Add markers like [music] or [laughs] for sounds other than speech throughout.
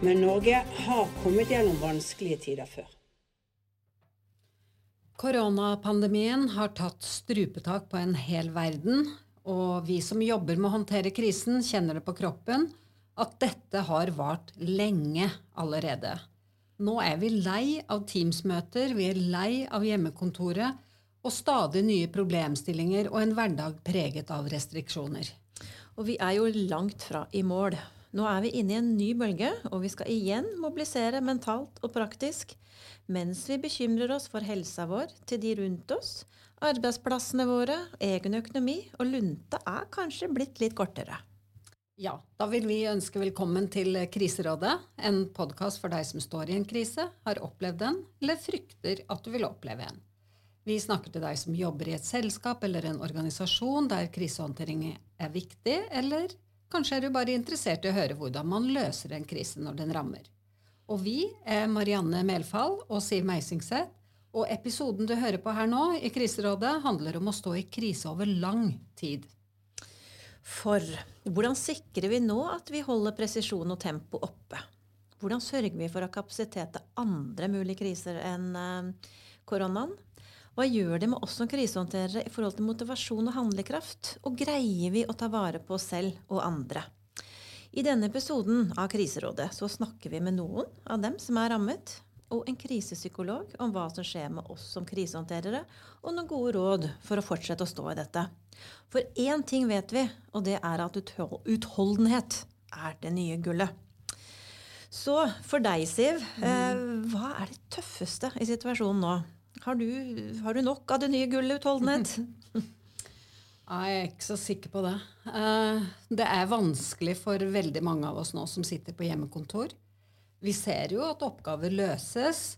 Men Norge har kommet gjennom vanskelige tider før. Koronapandemien har tatt strupetak på en hel verden, og vi som jobber med å håndtere krisen, kjenner det på kroppen at dette har vart lenge allerede. Nå er vi lei av Teams-møter, vi er lei av hjemmekontoret, og stadig nye problemstillinger og en hverdag preget av restriksjoner. Og vi er jo langt fra i mål. Nå er vi inne i en ny bølge, og vi skal igjen mobilisere mentalt og praktisk mens vi bekymrer oss for helsa vår til de rundt oss, arbeidsplassene våre, egen økonomi, og lunta er kanskje blitt litt kortere. Ja, da vil vi ønske velkommen til Kriserådet, en podkast for deg som står i en krise, har opplevd den, eller frykter at du vil oppleve en. Vi snakker til deg som jobber i et selskap eller en organisasjon der krisehåndtering er viktig, eller kanskje er du bare interessert i å høre hvordan man løser en krise når den rammer. Og vi er Marianne Melfall og Siv Meisingseth, og episoden du hører på her nå i Kriserådet, handler om å stå i krise over lang tid. For hvordan sikrer vi nå at vi holder presisjon og tempo oppe? Hvordan sørger vi for å ha kapasitet til andre mulige kriser enn eh, koronaen? Hva gjør det med oss som krisehåndterere i forhold til motivasjon og handlekraft? Og greier vi å ta vare på oss selv og andre? I denne episoden av Kriserådet så snakker vi med noen av dem som er rammet, og en krisepsykolog om hva som skjer med oss som krisehåndterere, og noen gode råd for å fortsette å stå i dette. For én ting vet vi, og det er at utholdenhet er det nye gullet. Så for deg, Siv, eh, hva er det tøffeste i situasjonen nå? Har du, har du nok av det nye gullet utholdenhet? [laughs] Jeg er ikke så sikker på det. Eh, det er vanskelig for veldig mange av oss nå som sitter på hjemmekontor. Vi ser jo at oppgaver løses,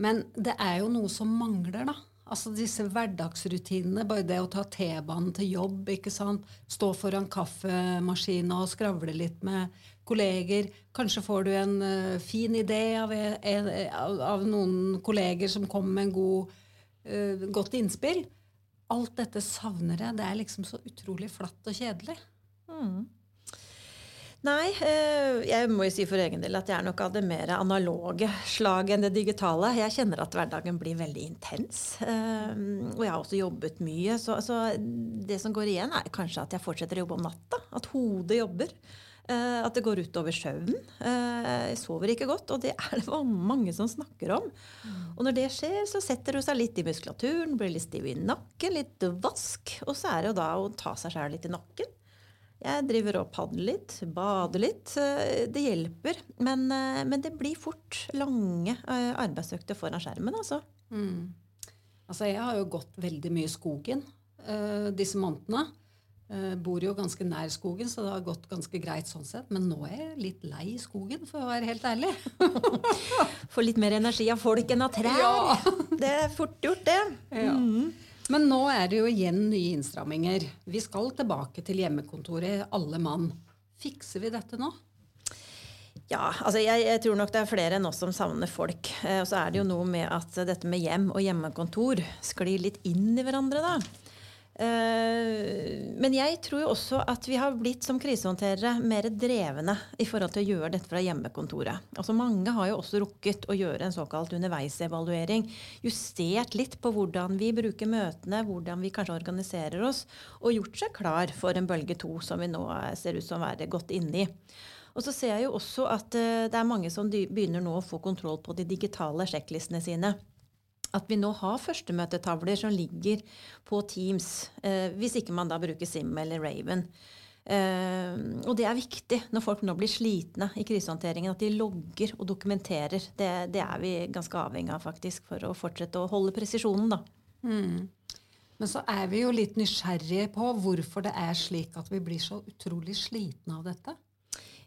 men det er jo noe som mangler, da. Altså disse hverdagsrutinene, bare det å ta T-banen til jobb, ikke sant. Stå foran kaffemaskina og skravle litt med kolleger. Kanskje får du en uh, fin idé av, av, av, noen kolleger som kommer med en god, uh, godt innspill. Alt dette savner jeg. Det er liksom så utrolig flatt og kjedelig. Mm. Nei, eh, jeg må jo si for egen del at jeg er nok av det mer analoge slaget enn det digitale. Jeg kjenner at hverdagen blir veldig intens. Og jeg har også jobbet mye. Så det som går igjen, er kanskje at jeg fortsetter å jobbe om natta. At hodet jobber. Eh, at det går utover søvnen. Jeg sover ikke godt, og det er det mange som snakker om. Og når det skjer, så setter hun seg litt i muskulaturen, blir litt stiv i nakken, litt vask. Og så er det jo da å ta seg sjæl litt i nakken jeg driver og padler litt, bader litt. Det hjelper. Men, eh, men, det blir fort lange eh, arbeidsøkter foran skjermen, altså. Mm. Altså, jeg har jo gått veldig mye i skogen disse månedene. Uh, bor jo ganske nær skogen, så det har gått ganske greit sånn sett. Men nå er jeg litt lei skogen, for å være helt ærlig. [laughs] Får litt mer energi av folk enn av trær. Ja. Det er fort gjort, det. Ja. Mm. Men nå er det jo igjen nye innstramminger. Vi skal tilbake til hjemmekontoret, alle mann. Fikser vi dette nå? Ja, altså jeg, jeg, tror nok det er flere enn oss som savner folk. Eh, og så er det jo noe med at dette med hjem og hjemmekontor sklir litt inn i hverandre, da. Eh, men jeg tror jo også at vi har blitt som krisehåndterere mer drevne i forhold til å gjøre dette fra hjemmekontoret. Altså Mange har jo også rukket å gjøre en såkalt underveisevaluering. Justert litt på hvordan vi bruker møtene, hvordan vi kanskje organiserer oss, og gjort seg klar for en bølge to som vi nå ser ut som å være godt inne i. Og så ser jeg jo også at eh, det er mange som begynner nå å få kontroll på de digitale sjekklistene sine at vi nå har førstemøtetavler som ligger på Teams, eh, hvis ikke man da bruker Sim eller Raven. Eh, og det er viktig når folk nå blir slitne i krisehåndteringen, at de logger og dokumenterer. Det, det, er vi ganske avhengig av faktisk for å fortsette å holde presisjonen, da. Mm. Men så er vi jo litt nysgjerrige på hvorfor det er slik at vi blir så utrolig slitne av dette.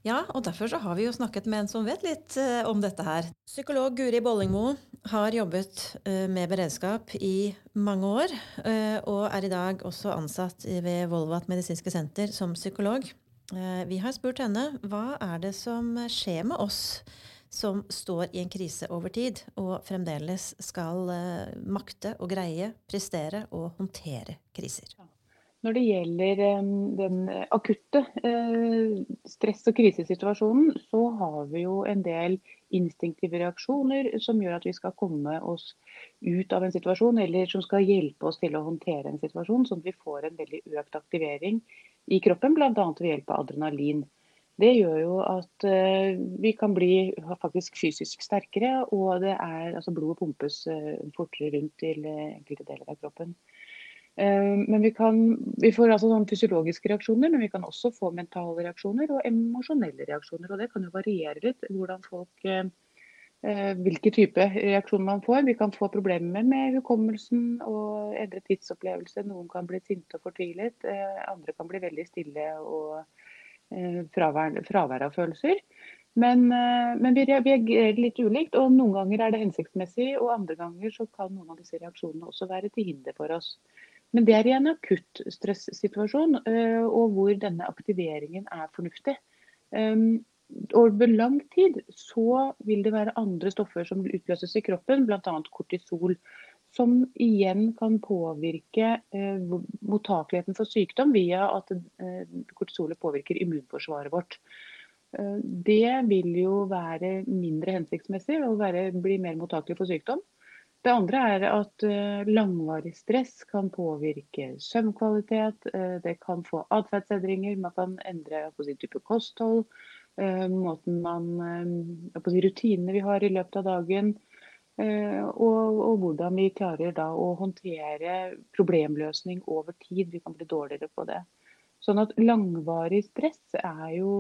Ja, og derfor har vi jo snakket med en som vet litt uh, om dette her. Psykolog Guri Bollingmo har jobbet uh, med beredskap i mange år, uh, og er i dag også ansatt ved Volvat medisinske senter som psykolog. vi har spurt henne hva er det som skjer med oss som står i en krise over tid, og fremdeles skal makte og greie, prestere og håndtere kriser. Når det gjelder den akutte eh, stress- og krisesituasjonen, så har vi jo en del instinktive reaksjoner som gjør at vi skal komme oss ut av en situasjon, eller som skal hjelpe oss til å håndtere en situasjon, sånn at vi får en veldig økt aktivering i kroppen, bl.a. ved hjelp av adrenalin. Det gjør jo at uh, vi kan bli faktisk fysisk sterkere, og er, altså blodet pumpes fortere rundt til enkelte deler av kroppen. Eh, men vi, kan, vi får altså sånne fysiologiske reaksjoner, men vi kan også få mentale reaksjoner og emosjonelle reaksjoner. og Det kan jo variere litt hvordan folk, eh, eh, hvilke type reaksjoner man får. Vi kan få problemer med hukommelsen og endret tidsopplevelse. Noen kan bli sinte og fortvilet. Andre kan bli veldig stille og fravær, fravær av følelser. Men, men, vi reagerer litt ulikt, og noen ganger er det hensiktsmessig, og andre ganger så kan noen av disse reaksjonene også være til hinder for oss. Men det er i en akutt stressituasjon, eh, og hvor denne aktiveringen er fornuftig. Ehm, over lang tid så vil det være andre stoffer som utløses i kroppen, bl.a. kortisol, som igjen kan påvirke eh, mottakeligheten for sykdom via at eh, kortisolet påvirker immunforsvaret vårt. Det vil jo være mindre hensiktsmessig og bli mer mottakelig for sykdom. Det andre er at uh, langvarig stress kan påvirke søvnkvalitet. Uh, det kan få atferdsendringer. Man kan endre si, type kosthold. Uh, måten man, si, rutinene vi har i løpet av dagen. Og, og, hvordan vi klarer da å håndtere problemløsning over tid. Vi kan bli dårligere på det. Sånn at langvarig stress er jo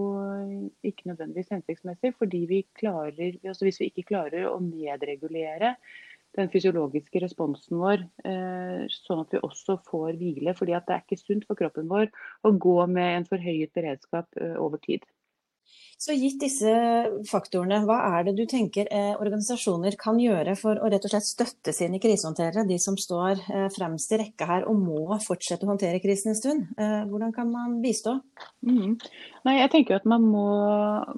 ikke nødvendigvis hensiktsmessig, fordi vi klarer, altså hvis vi ikke klarer å nedregulere den fysiologiske responsen vår, eh, sånn at vi også får hvile. fordi det er ikke sunt for kroppen vår å gå med en forhøyet beredskap eh, over tid. Så gitt disse faktorene, hva er det du tenker eh, organisasjoner kan gjøre for å rett og slett støtte sine krisehåndterere, de som står fremst i rekka her og må fortsette å håndtere krisen en stund? Hvordan kan man bistå? Mm. Nei, jeg tenker at man må,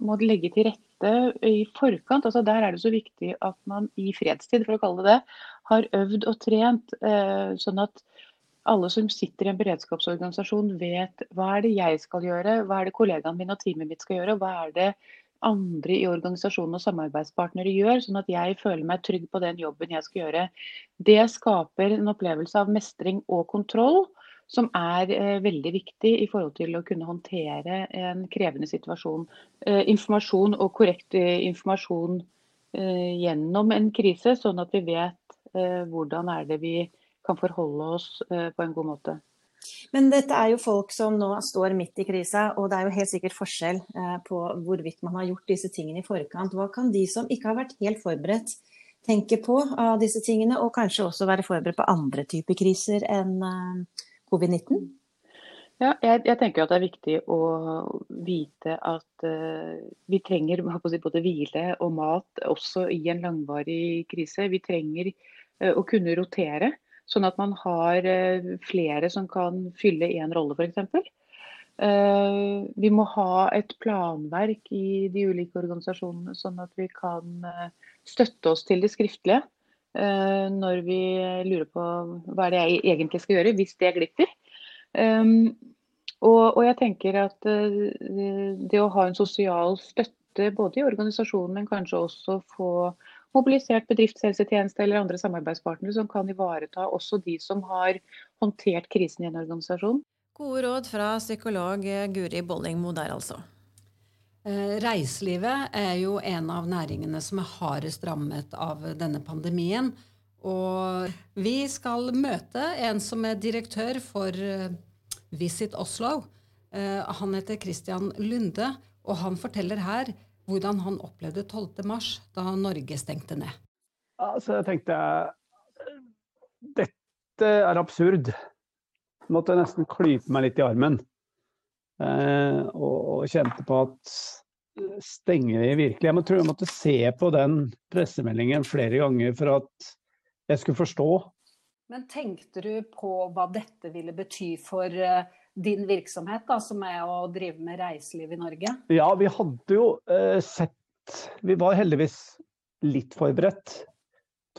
må legge til rette dette i forkant. altså Der er det så viktig at man i fredstid, for å kalle det det, har øvd og trent. Sånn at alle som sitter i en beredskapsorganisasjon vet hva er det jeg skal gjøre, hva er det kollegaene mine og teamet mitt skal gjøre, hva er det andre i organisasjonen og samarbeidspartnere gjør, sånn at jeg føler meg trygg på den jobben jeg skal gjøre. Det skaper en opplevelse av mestring og kontroll som er eh, veldig viktig i forhold til å kunne håndtere en krevende situasjon. Eh, informasjon og korrekt eh, informasjon eh, gjennom en krise, sånn at vi vet eh, hvordan er det vi kan forholde oss eh, på en god måte. Men dette er jo folk som nå står midt i krisa, og det er jo helt sikkert forskjell på hvorvidt man har gjort disse tingene i forkant. Hva kan de som ikke har vært helt forberedt, tenke på av disse tingene, og kanskje også være forberedt på andre typer kriser enn covid-19? Ja, jeg, jeg, tenker at det er viktig å vite at uh, vi trenger både hvile og mat også i en langvarig krise. Vi trenger uh, å kunne rotere, sånn at man har uh, flere som kan fylle én rolle f.eks. Uh, vi må ha et planverk i de ulike organisasjonene, sånn at vi kan støtte oss til det skriftlige. Eh, når vi lurer på hva er jeg egentlig skal gjøre hvis det glipper. Um, og, jeg tenker at uh, det å ha en sosial støtte både i organisasjonen, men kanskje også få mobilisert bedriftshelsetjeneste eller andre samarbeidspartnere som kan ivareta også de som har håndtert krisen i en organisasjon. Gode råd fra psykolog Guri Bollingmo der, altså. Eh, reiselivet er jo en av næringene som er hardest rammet av denne pandemien. Og vi skal møte en som er direktør for eh, Visit Oslo. Eh, han heter Christian Lunde, og han forteller her hvordan han opplevde 12. mars, da Norge stengte ned. Altså, jeg tenkte dette er absurd. Jeg måtte nesten klype meg litt i armen. Og, og kjente på at stenger vi virkelig? Jeg tror jeg måtte se på den pressemeldingen flere ganger for at jeg skulle forstå. Men tenkte du på hva dette ville bety for uh, din virksomhet, da, som er å drive med reiseliv i Norge? Ja, vi hadde jo uh, sett Vi var heldigvis litt forberedt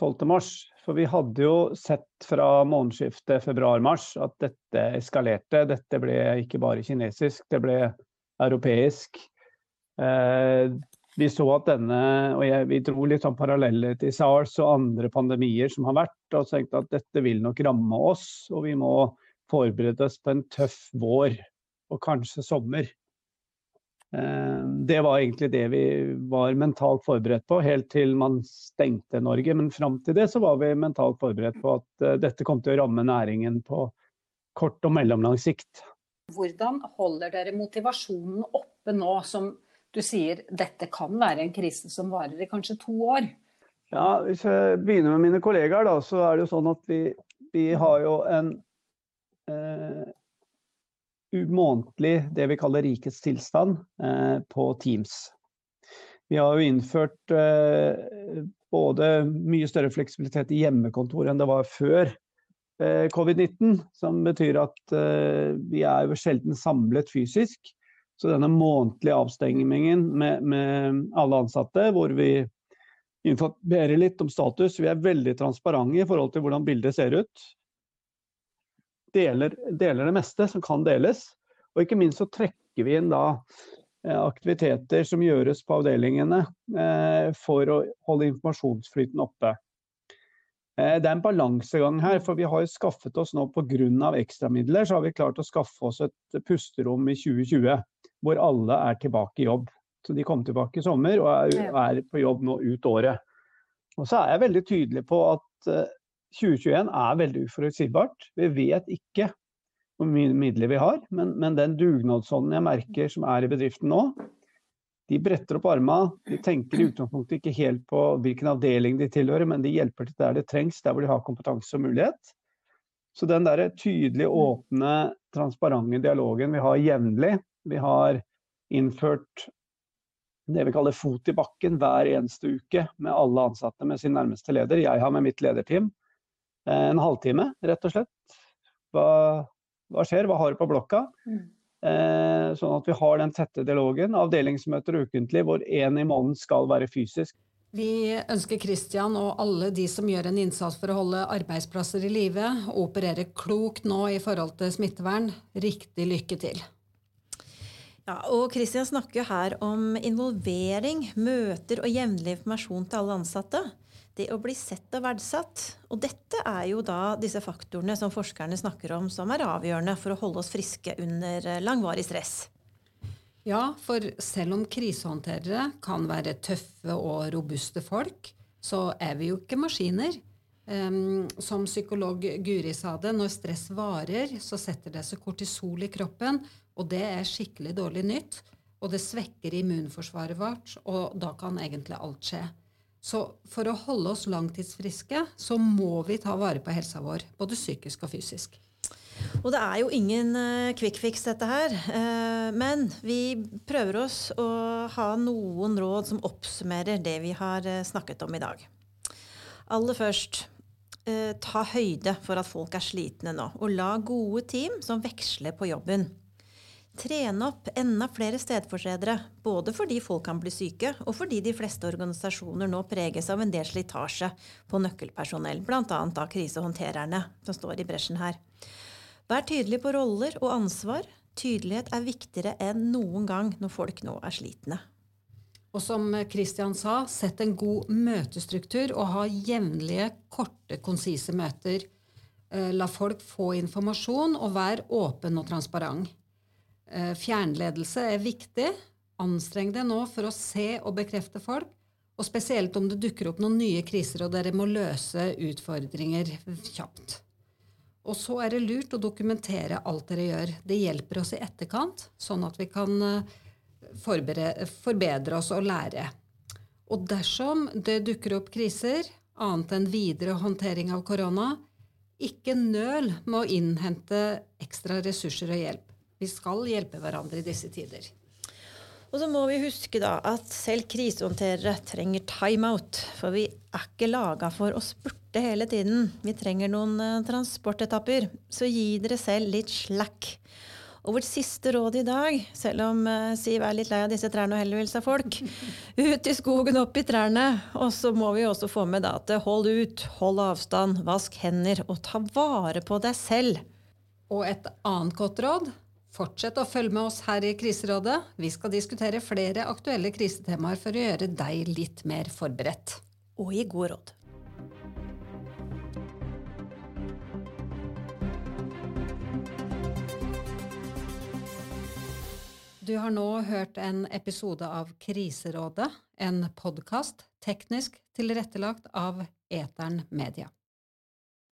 12.3. For vi hadde jo sett fra månedsskiftet februar-mars at dette eskalerte. Dette ble ikke bare kinesisk, det ble europeisk. Eh, vi så at denne, og jeg, vi dro litt sånn paralleller til SARS og andre pandemier som har vært, og tenkte at dette vil nok ramme oss. Og vi må forberede oss på en tøff vår og kanskje sommer. Eh, det var egentlig det vi var mentalt forberedt på, helt til man stengte Norge. Men fram til det så var vi mentalt forberedt på at eh, dette kom til å ramme næringen på kort og mellomlang sikt. Hvordan holder dere motivasjonen oppe nå som du sier dette kan være en krise som varer i kanskje to år? Ja, Hvis jeg begynner med mine kollegaer, da, så er det jo sånn at vi, vi har jo en eh, månedlig det vi kaller rikets tilstand eh, på Teams. Vi har jo innført eh, både mye større fleksibilitet i hjemmekontor enn det var før eh, covid-19. Som betyr at vi er jo sjelden samlet fysisk. Så denne månedlige avstengingen med, med alle ansatte, hvor vi informerer litt om status. Vi er veldig transparente i forhold til hvordan bildet ser ut deler, deler, det meste som kan deles. Og ikke minst så trekker vi inn da eh, aktiviteter som gjøres på avdelingene eh, for å holde informasjonsflyten oppe. Eh, det er en balansegang her, for vi har skaffet oss nå pga. ekstramidler, så har vi klart å skaffe oss et pusterom i 2020 hvor alle er tilbake i jobb. Så de kom tilbake i sommer og er, er på jobb nå ut året. Og så er jeg veldig tydelig på at 2021 er veldig uforutsigbart. Vi vet ikke hvor mye midler vi har, men, men den dugnadsånden jeg merker som er i bedriften nå, de bretter opp armene. De tenker i utgangspunktet ikke helt på hvilken avdeling de tilhører, men de hjelper til der det trengs, der hvor de har kompetanse og mulighet. Så den der tydelige, åpne, transparente dialogen vi har jevnlig Vi har innført det vi kaller fot i bakken hver eneste uke med alle ansatte med sin nærmeste leder. Jeg har med mitt lederteam. Eh, en halvtime, rett og slett. Hva, hva skjer, hva har du på blokka? Mm. Eh, sånn at vi har den tette dialogen. Avdelingsmøter ukentlig hvor én i måneden skal være fysisk. Vi ønsker Kristian og alle de som gjør en innsats for å holde arbeidsplasser i live og operere klokt nå i forhold til smittevern, riktig lykke til. Ja, og Kristian snakker her om involvering, møter og jevnlig informasjon til alle ansatte det å bli sett og verdsatt. Og dette er jo da disse faktorene som forskerne snakker om som er avgjørende for å holde oss friske under eh, langvarig stress. Ja, for selv om krisehåndterere kan være tøffe og robuste folk, så er vi jo ikke maskiner. Um, som psykolog Guri sa det, når stress varer, så setter det seg kortisol i kroppen, og det er skikkelig dårlig nytt. Og det svekker immunforsvaret vårt, og da kan egentlig alt skje. Så for å holde oss langtidsfriske, så må vi ta vare på helsa vår. Både psykisk og fysisk. Og det er jo ingen uh, quick fix, dette her. Uh, men vi prøver oss å ha noen råd som oppsummerer det vi har uh, snakket om i dag. Aller først ta høyde for at folk er slitne nå, og la gode team som veksler på jobben trene opp enda flere stedfortredere. Både fordi folk kan bli syke, og fordi de fleste organisasjoner nå preges av en del slitasje på nøkkelpersonell, bl.a. av krisehåndtererne, som står i bresjen her. Vær tydelig på roller og ansvar. Tydelighet er viktigere enn noen gang når folk nå er slitne. Og som Kristian sa, sett en god møtestruktur og ha jevnlige, korte, konsise møter. Eh, la folk få informasjon, og vær åpen og transparent. Eh, fjernledelse er viktig. Anstreng deg nå for å se og bekrefte folk. Og spesielt om det dukker opp noen nye kriser og dere må løse utfordringer kjapt. Og så er det lurt å dokumentere alt dere gjør. Det hjelper oss i etterkant, sånn at vi kan eh, forbedre oss og lære. Og dersom det dukker opp kriser, annet enn videre håndtering av korona, ikke nøl med å innhente ekstra ressurser og hjelp. Vi skal hjelpe hverandre i disse tider. Og så må vi huske da at selv krisehåndterere trenger timeout. For vi er ikke laga for å spurte hele tiden. Vi trenger noen eh, transportetapper. Så gi dere selv litt slack. Og vårt siste råd i dag, selv om uh, Siv er litt lei av disse trærne og heller vil seg folk [laughs] Ut i skogen, opp i trærne. Og så må vi også få med da at hold ut, hold avstand, vask hender og ta vare på deg selv. Og et annet godt råd fortsett å følge med oss her i Kriserådet. Vi skal diskutere flere aktuelle krisetemaer for å gjøre deg litt mer forberedt. Og gi gode råd. Du har nå hørt en episode av Kriserådet, en podkast teknisk tilrettelagt av Etern Media.